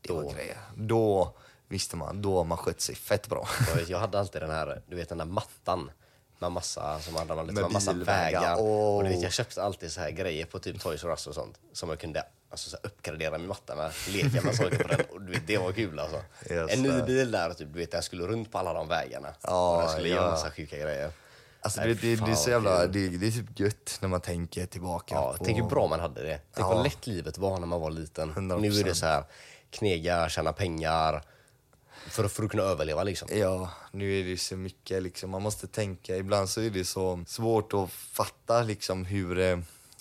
Det Då. var grejer. Då visste man, då har man skött sig fett bra. Jag, vet, jag hade alltid den här, du vet den där mattan med massa, som hade man lite, Med massa vägar. Åh. Och du vet, jag köpte alltid så här grejer på typ Toys R Us och sånt som jag kunde alltså, så här, uppgradera min matta med, leka med saker på den. Och du vet, det var kul alltså. Yes, en ny bil där, typ, du vet, den skulle runt på alla de vägarna. Ja, och den skulle göra ja. massa sjuka grejer. Alltså, Nej, det, det, det är så jävla, det, det är typ gött när man tänker tillbaka Ja, på... tänk hur bra man hade det. Tänk Ja. vad lätt livet var när man var liten. 100%. Nu är det så här, knega, tjäna pengar. För, för att kunna överleva liksom. Ja, nu är det så mycket liksom. Man måste tänka. Ibland så är det så svårt att fatta liksom hur... eh,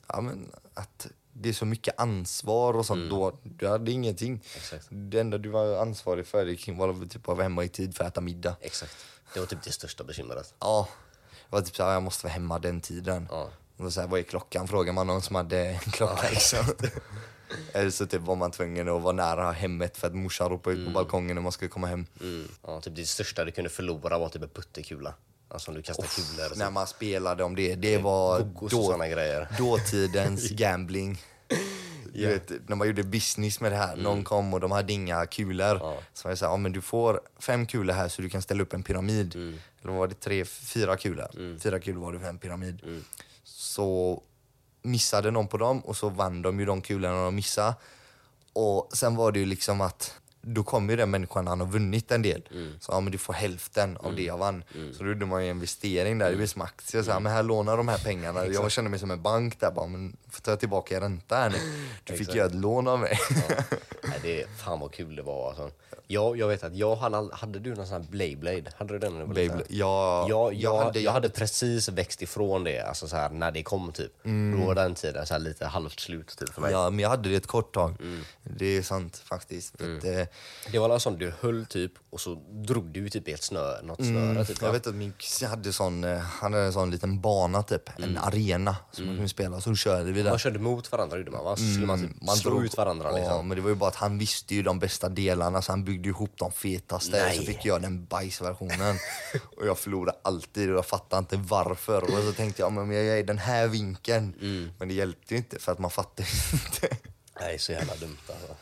Ja, men att det är så mycket ansvar och sånt. Då, du hade ingenting. Mm. Exakt. Det enda du var ansvarig för det var typ att vara hemma i tid för att äta middag. Exakt. Det var typ det största bekymret. Ja, det var typ såhär, jag måste vara hemma den tiden. Ja. Och så här, vad är klockan? Frågar man någon som hade en klocka liksom. Eller så typ var man tvungen att vara nära hemmet för att morsan ropade ut på balkongen när man skulle komma hem. Mm. Ja, typ det största du kunde förlora var typ en puttekula. Alltså du kastar kulor. och När man spelade om det, det var Gogos och såna grejer. dåtidens gambling. Du vet, när man gjorde business med det här, någon kom och de hade inga kulor. Mm. Ja. Så var jag här, ja, men du får fem kulor här så du kan ställa upp en pyramid. Mm. Eller var det tre, fyra kulor? Fyra kulor var det för en pyramid. Mm. Så missade någon på dem och så vann de ju de kulorna de missade. Och sen var det ju liksom att då kom ju den människan han har vunnit en del. Mm. Så ja, men du får hälften av det jag vann. Så då gjorde man ju en investering där. Det blir som aktier. Så här, men här lånar de här pengarna. Jag kände mig som en bank där bara, men får ta tillbaka ränta här nu. Du fick Exakt. göra ett lån av mig. Nej, det, fan vad kul det var. Alltså. Jag, jag vet att jag hade, hade du någon sån här Beyblade? Hade du den när du var liten? Ja, jag, jag, hade- jag hade precis växt ifrån det, alltså så här, när det kom typ. Då var den tiden så här, lite halvt slut typ för mig. Ja, men jag hade det ett kort tag. Det är sant faktiskt. För att, eh, Det var en sån du höll typ och så drog du typ i ett snö, något snöre typ. jag vet att min kusin hade, sån, eh, han hade en sån liten bana, typ. en arena som man kunde spela. Så körde vi där. Man körde mot varandra gjorde man va? Så skulle man typ slå drog- ut varandra Ja, liksom. men det var ju bara att han visste ju de bästa delarna så han byggde ihop de fetaste. Nej. Så fick jag den bajsversionen. och jag förlorade alltid och jag fattade inte varför. Och så tänkte jag, men jag är i den här vinkeln. Mm. Men det hjälpte ju inte för att man fattade inte. Nej, så jävla dumt alltså.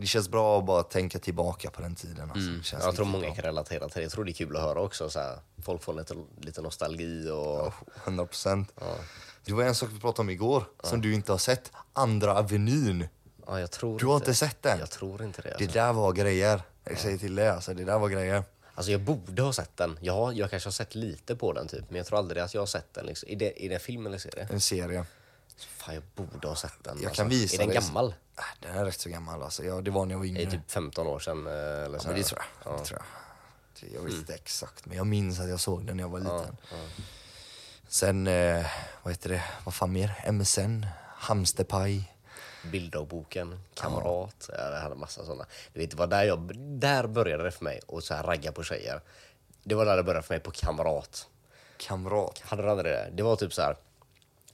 Det känns bra att bara tänka tillbaka på den tiden. Alltså. Det Mm. Jag tror många bra. kan relatera till det. Jag tror det är kul att höra också. Så här, folk får lite, lite nostalgi och... 100 procent. Det var en sak vi pratade om igår som du inte har sett. Andra Avenyn. Ja, jag tror Du har inte sett den? Jag tror inte det. Det Alltså. där var grejer. Jag säger till dig, alltså, det där var grejer. alltså jag borde ha sett den. Ja, jag kanske har sett lite på den typ. Men jag tror aldrig att jag har sett den. Liksom. I, det, I den filmen eller serie? En serie. Fan, jag borde ha sett den. Jag alltså. kan visa Är den dig. gammal? Äh, Den är rätt så gammal alltså. Ja, det var när jag var Är yngre. det typ 15 år sedan? eh, Eller Ja, så men här? det tror jag. Ja. Det tror jag. Jag vet inte exakt, men jag minns att jag såg den när jag var liten. Sen, eh, vad heter det, vad fan mer? MSN, Hamsterpaj. Bilddagboken, Kamrat. Ja. Jag hade massa sådana. Du vet, det var där, jag, där började det för mig att så här ragga på tjejer. Det var där det började för mig på Kamrat. Kamrat. Hade du aldrig det? Det var typ så här.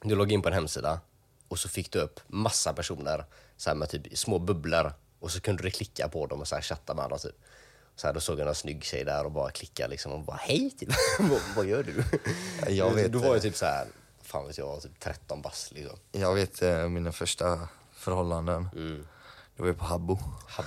Du loggade in på en hemsida och så fick du upp massa personer så här med typ små bubblor och så kunde du klicka på dem och så här chatta med dem. Typ. Så här, då såg jag en snygg tjej där och bara klicka liksom och bara hej typ. vad, vad gör du? Jag vet Då var jag det. typ så här, fan vet jag, typ 13 bast liksom. Jag vet eh, mina första förhållanden. Mm. Det var ju på Habbo.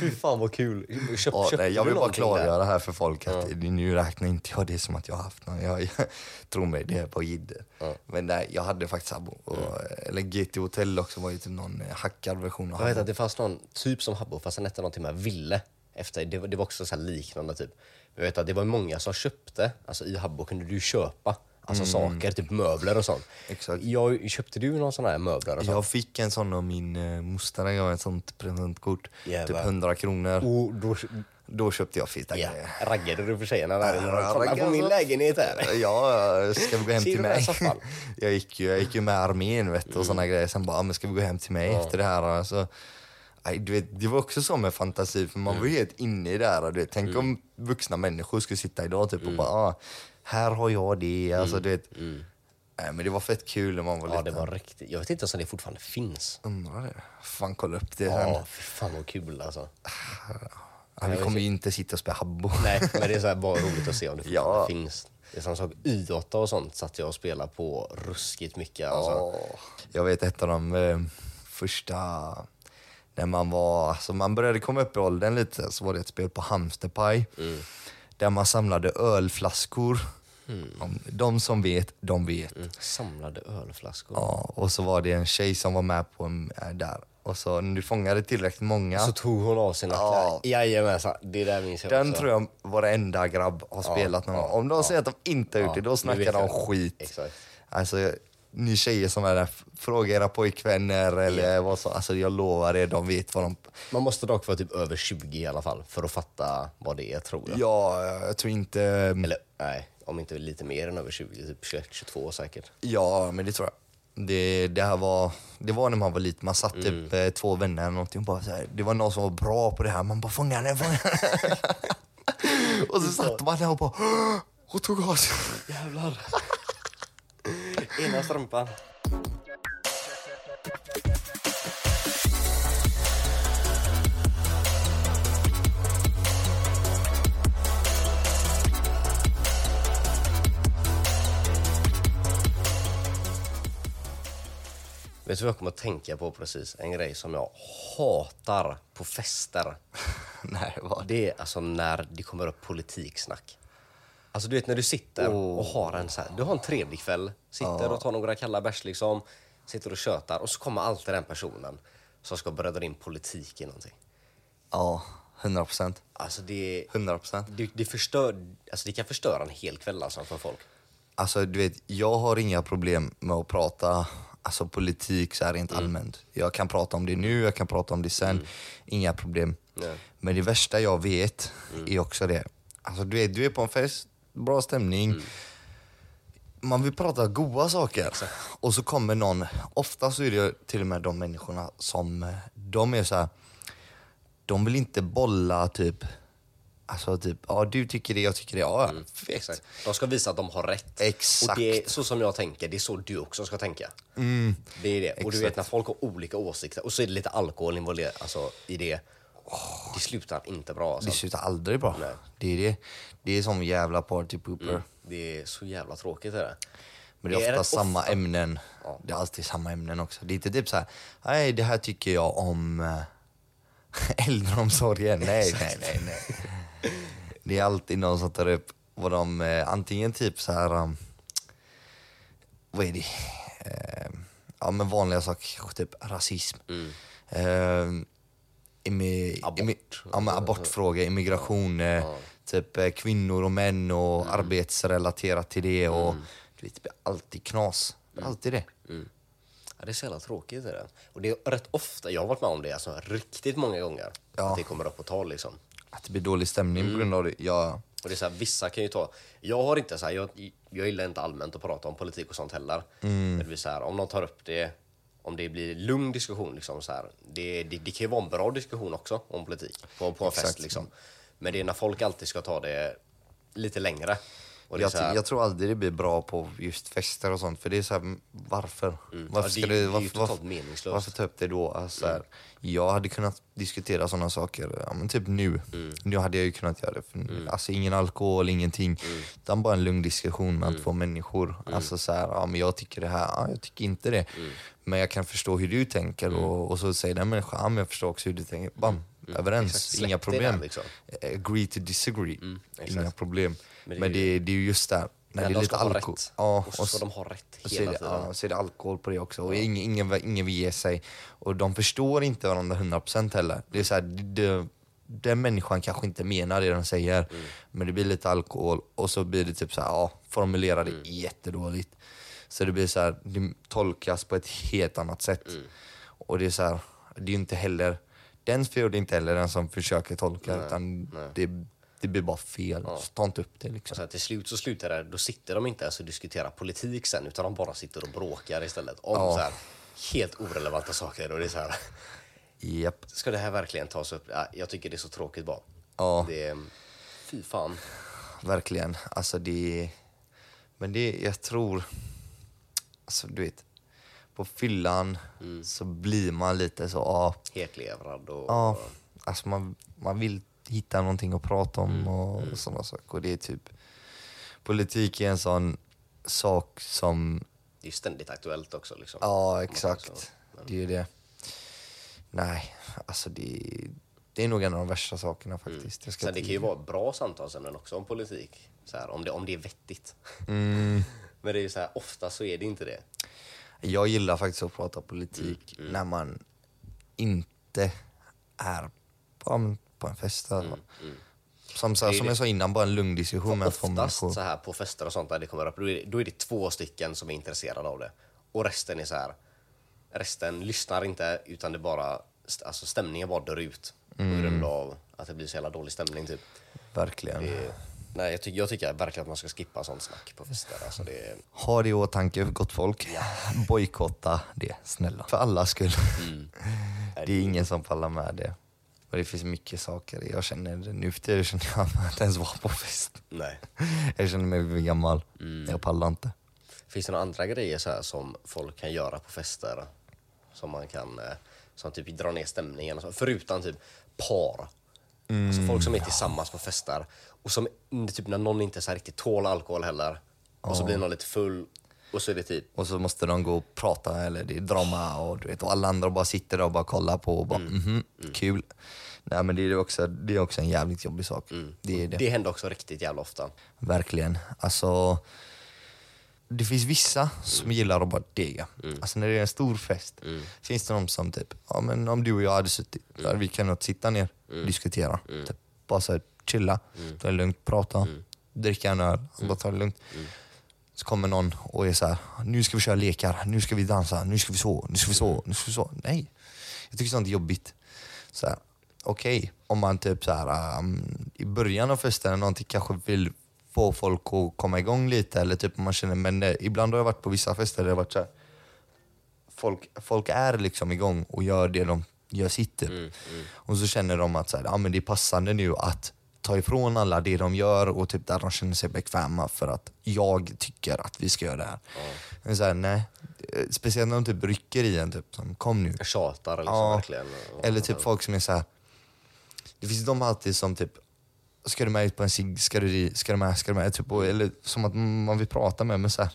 Fy fan vad kul. Köp, Ja, köpte nej, jag vill bara där? klargöra här för folk att nu räknar inte jag det som att jag har haft någon. Jag, jag, tro mig, det är på jidder. Men nej, jag hade faktiskt Habbo. Och, Eller GT Hotel också var ju typ någon eh, hackad version av Jag vet Habbo. att det fanns någon typ som Habbo fast den hette någonting med Ville. Efter, det, var- det var också så liknande typ. Jag vet att det var många som köpte, alltså i Habbo kunde du köpa alltså saker, typ möbler och sånt. Exakt. Jag, köpte du någon sån här möbler och sånt? Jag fick en sån av min uh, moster en gång, ett sånt presentkort. Jävlar. Typ 100 kronor. Och då, Då köpte jag feta ja, grejer. raggade du för tjejerna där? Ja, kolla på min alltså. lägenhet här. Ja, ska vi gå hem till mig? Jag gick, ju, jag gick ju med armén vet, och såna grejer. Sen bara, "Ja, men ska vi gå hem till mig efter det här? Alltså, nej, du vet, det var också så med fantasi, för man var ju helt inne i det här. Du vet, tänk om vuxna människor skulle sitta idag typ, och bara, ah, här har jag det. Alltså, du vet, nej, men det var fett kul när man var Ja, liten. det var riktigt. Jag vet inte ens om det fortfarande finns. Undrar det. Fan, kolla upp det sen. Ja, fy fan vad kul alltså. Ja, vi kommer ju inte sitta och spela Habbo. Nej, men det är så här bara roligt att se om det fortfarande Ja. finns. Det är samma sak, Y8 och sånt satt jag och spelade på ruskigt mycket. Alltså. Jag vet ett av de eh, första, när man var, alltså man började komma upp i åldern lite, så var det ett spel på Hamsterpaj. Där man samlade ölflaskor. Om- De som vet, de vet. Samlade ölflaskor. Ja, och så var det en tjej som var med på en, äh, där. Och så när du fångade tillräckligt många, Så tog hon av sina Ja. kläder. Jajamensan, det där minns jag den också. tror jag varenda grabb har spelat någon ja, gång. Om de säger att de inte har gjort det, Ja, då snackar de skit. Exakt. Alltså, ni tjejer som är där, fråga era pojkvänner eller vad så. Alltså jag lovar er, de vet vad de... Man måste dock vara typ över 20 i alla fall för att fatta vad det är tror jag. Ja, jag tror inte... Eller nej, om inte lite mer än över 20, typ 21, 22 säkert. Ja, men det tror jag. Det, det här var, det var när man var liten, man satt Mm. typ eh, två vänner eller någonting och bara så här, det var någon som var bra på det här, man bara fånga den, fånga den. och så satt man där och bara och tog av sig. Jävlar. Ena strumpan. Vet du vad jag kommer att tänka på precis? En grej som jag hatar på fester. Nej, vad? Det är alltså när det kommer upp politiksnack. Alltså du vet när du sitter och har en så här, du har en trevlig kväll, sitter och tar några kalla bärs liksom, sitter och tjötar och så kommer alltid den personen som ska börja dra in politik i någonting. Ja, 100 procent. Alltså det, 100 procent. det, det, förstör, alltså det kan förstöra en hel kväll alltså för folk. Alltså du vet, jag har inga problem med att prata alltså, politik så här rent allmänt. Jag kan prata om det nu, jag kan prata om det sen. Inga problem. Nej. Men det värsta jag vet är också det. Alltså du vet, du är på en fest, bra stämning. Man vill prata goda saker. Och så kommer någon, ofta så är det till och med de människorna som, eh, de är så här. de vill inte bolla typ, alltså typ, ja du tycker det, jag tycker det, ja fett. Exakt. De ska visa att de har rätt. Exakt. Och det är så som jag tänker, det är så du också ska tänka. det är det. Och du vet exakt. när folk har olika åsikter och så är det lite alkohol involverat alltså, i det. Det slutar inte bra. Alltså. Det slutar aldrig bra. Nej. Det är det. Det är som jävla party pooper. Det är så jävla tråkigt. Är det. Men det är ofta rätt samma ofta- ämnen. Det är alltid samma ämnen också. Det är inte typ så här, nej det här tycker jag om äh, äldreomsorgen. Nej, nej, nej, nej. Det är alltid någon som tar upp vad de, eh, antingen typ så här, um, vad är det? Eh, ja men vanliga saker, typ rasism. Eh, imi, Abort. imi, ja, men abortfrågor, immigration, eh, typ eh, kvinnor och män och arbetsrelaterat till det. Och, du vet, det blir alltid knas. Alltid det. Ja, det är så jävla tråkigt. Är det. Och det är rätt ofta, jag har varit med om det alltså, riktigt många gånger. Ja. Att det kommer upp på tal liksom. Att det blir dålig stämning Mm. på grund av det. Ja, Och det är så här, vissa kan ju ta... Jag har inte så här, jag, jag gillar inte allmänt att prata om politik och sånt heller. Men det blir så här, om någon tar upp det, om det blir lugn diskussion liksom så här, det, det, det kan ju vara en bra diskussion också om politik på, på en fest Exakt. liksom. Men det är när folk alltid ska ta det lite längre. Och jag, här, jag tror aldrig det blir bra på just fester och sånt. För det är så här, varför? Varför, Ja, det- ju varför, varför, varför ta upp det då? Alltså, så här, Jag hade kunnat diskutera sådana saker, ja, men typ nu. Nu hade jag ju kunnat göra det. För, Alltså ingen alkohol, ingenting. Utan bara en lugn diskussion med två människor. Alltså så här, ja, men jag tycker det här, ja, jag tycker inte det. Men jag kan förstå hur du tänker och, och så säger den människan, ja, men jag förstår också hur du tänker. Bam, överens, inga problem. där, liksom. Agree to disagree, inga problem. Men Men det det, är det, är ju just där, när det är de lite alkohol. Ja, och så ska de ha rätt så hela det, tiden. ja, så är det alkohol på det också. Och ingen, ingen, ingen vill ge sig. Och de förstår inte varandra 100% heller. Det är så här, det, den människan kanske inte menar det de säger. Mm. Men det blir lite alkohol och så blir det typ så här, ja, formulera Mm. det jättedåligt. Så det blir så här, det tolkas på ett helt annat sätt. Mm. Och det är så här, det är ju inte heller, den fel är inte heller den som försöker tolka utan Det, det blir bara fel. Så ta inte upp det liksom. Och sen till slut så slutar det, då sitter de inte ens och diskuterar politik sen utan de bara sitter och bråkar istället om Ja. så här, helt orelevanta saker. Och det är så här, Japp. ska det här verkligen tas upp? Ja, jag tycker det är så tråkigt bara. Ja. Det fy fan. Verkligen. Alltså det... Men det, jag tror... Alltså du vet, på fyllan så blir man lite så, ja, Hetlevrad och... ja alltså man, man vill hitta någonting att prata om och sådana saker. Och det är typ, politik är en sån sak som, Det är ständigt aktuellt också. Liksom. ja exakt, det är ju det. Nej, alltså det, det är nog en av de värsta sakerna faktiskt. Jag ska Sen det kan ju vara bra samtalsämnen också om politik. Så här, om, det, om det är vettigt. Mm. Men det är ju så här, ofta så är det inte det. Jag gillar faktiskt att prata politik Mm, när man inte är på, på en fest. Alltså. Som, så här, Mm, Det är som det. jag sa innan, bara en lugn diskussion med två människor. så här på fester och sånt där det kommer upp, då är, det, då är det två stycken som är intresserade av det. Och resten är så här. resten lyssnar inte utan det bara, alltså stämningen bara dör ut. På Mm. grund av att det blir så jävla dålig stämning typ. Verkligen. Det, nej, jag, ty- jag tycker verkligen att man ska skippa sånt snack på fester. Alltså det, Ha det i åtanke, gott folk. Bojkotta det, snälla. För alla skull. Mm. det är ingen som pallar med det. Och det finns mycket saker. Jag känner, nu för tiden känner jag att inte ens vara på fest. nej. Jag känner mig för gammal. Mm. Jag pallar inte. Finns det några andra grejer så här som folk kan göra på fester? Som man kan, eh, som typ dra ner stämningen och så, förutom typ par. Alltså folk som är tillsammans på fester och som mm, typ när någon inte så riktigt tål alkohol heller och så blir någon lite full och så är det typ Och så måste de gå och prata eller det är drama och du vet och alla andra bara sitter där och bara kollar på och bara Mm. mhm, kul. Nej men det är också, det är också en jävligt jobbig sak. Mm. Det är det. Det händer också riktigt jävla ofta. Verkligen. Alltså, det finns vissa som gillar att bara dega. Alltså när det är en stor fest finns det de som typ, ja men om du och jag hade suttit, då hade vi kunnat sitta ner och diskutera. Typ, bara så här, chilla, ta det lugnt, prata, dricka en öl, bara ta det lugnt. Så kommer någon och är så här, nu ska vi köra lekar, nu ska vi dansa, nu ska vi så, nu ska vi så, nu ska vi så. Nej, jag tycker sånt är jobbigt. Så här, Okej, om man typ så här, um, i början av festen eller någonting kanske vill få folk att komma igång lite eller typ om man känner, men eh, ibland har jag varit på vissa fester där det har varit så här, folk, folk är liksom igång och gör det de gör sitt typ. Och så känner de att så här, ja, men det är passande nu att ta ifrån alla det de gör och typ där de känner sig bekväma för att jag tycker att vi ska göra det här. Men så här nej. Eh, Speciellt när de typ rycker i en, typ som kom nu. Tjatar liksom Ja, verkligen. Eller typ folk som är så här. Det finns de alltid som typ Ska du med ut på en cigg? Ska du, ska du med? Ska du med? Typ, och- eller som att man vill prata med men så här,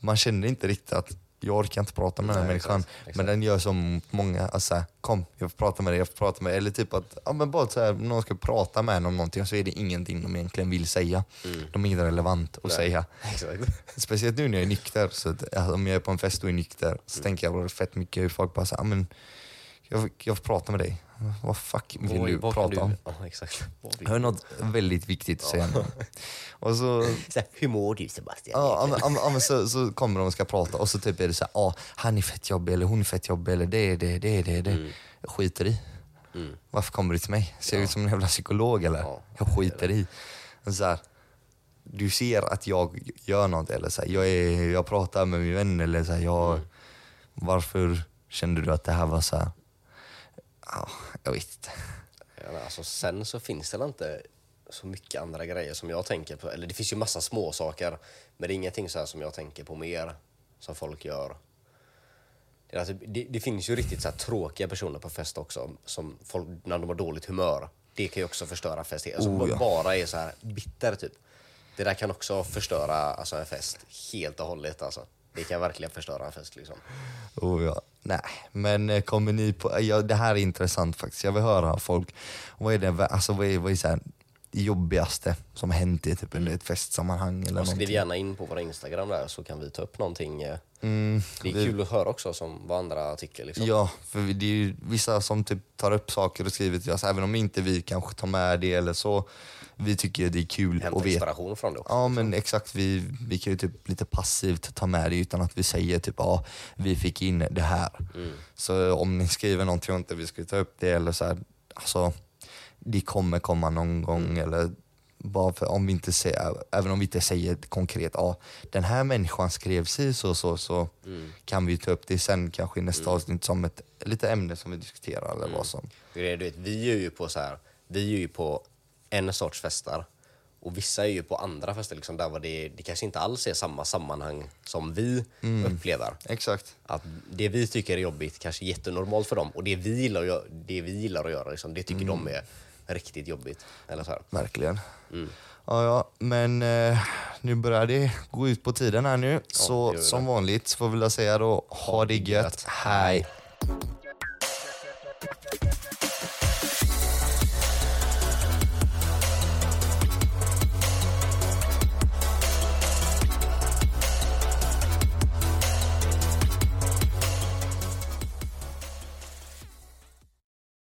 Man känner inte riktigt att jag orkar inte prata med den här Nej, människan. exakt, exakt. Men den gör som många, alltså, kom jag får prata med dig, jag får prata med dig. Eller typ att ja, men bara så här, någon ska prata med en om någonting så är det ingenting de egentligen vill säga. De är inte relevant att säga. Exakt. Speciellt nu när jag är nykter, så att, alltså, om jag är på en fest och är nykter så tänker jag bara fett mycket hur folk bara säger men jag, jag får prata med dig. Vad fuck vill Vad- du prata om? Ja, exakt. Jag har något väldigt viktigt att säga nu. Och så, Så här, Hur mår du Sebastian? ja, men- men- så, så kommer de och ska prata och så typ är det så här, ah, han är fett jobbig eller hon är fett jobbig eller det, det, det, det, det. Mm. Jag skiter i. Varför kommer du till mig? Ser jag ut som en jävla psykolog eller? Ja, jag skiter i. Så här, du ser att jag gör något eller så här, jag, är, jag pratar med min vän eller så här, jag, Mm. varför kände du att det här var så här? Ja, jag vet inte. Ja, alltså, sen så finns det inte så mycket andra grejer som jag tänker på. Eller det finns ju massa små saker men det är ingenting så här som jag tänker på mer, som folk gör. Det, alltså, det, det finns ju riktigt så tråkiga personer på fest också, som folk, när de har dåligt humör. Det kan ju också förstöra fest. Alltså, Oh, ja. Bara är så här bitter typ. Det där kan också förstöra alltså, en fest helt och hållet. Alltså. Det kan verkligen förstöra en fest. Liksom. Oh, ja. Nej, men eh, kommer ni på... Ja, det här är intressant faktiskt. Jag vill höra folk. Vad är det, alltså, vad är, vad är så här, jobbigaste som har hänt i typ, under ett festsammanhang? Eller Och skriv gärna in på våra Instagram där så kan vi ta upp någonting. eh, Mm, Det är vi- kul att höra också som vad andra tycker. Liksom. Ja, för det är ju vissa som typ tar upp saker och skriver till oss, även om inte vi kanske tar med det eller så. Vi tycker det är kul Hämta att veta. inspiration från det också. Ja men exakt, vi, vi kan ju typ lite passivt ta med det utan att vi säger typ ja, vi fick in det här. Mm. Så om ni skriver någonting och inte vi ska ta upp det eller så här, alltså det kommer komma någon gång Mm. eller bara för om vi inte säger, även om vi inte säger konkret, ja den här människan skrev sig så så så Mm. kan vi ta upp det sen kanske i nästa avsnitt som ett lite ämne som vi diskuterar eller Mm. vad som. Du vet, vi är ju på så här, vi är ju på en sorts fester och vissa är ju på andra fester liksom, där det, det kanske inte alls är samma sammanhang som vi Mm. upplever. Exakt. Att det vi tycker är jobbigt kanske är jättenormalt för dem och det vi gillar det vi gillar att göra liksom, det tycker Mm. de är riktigt jobbigt. Eller så här. Verkligen. Mm. Ja, ja, men eh, nu börjar det gå ut på tiden här nu. så det gör som vanligt så får vi väl säga då, ha det gött. Hej!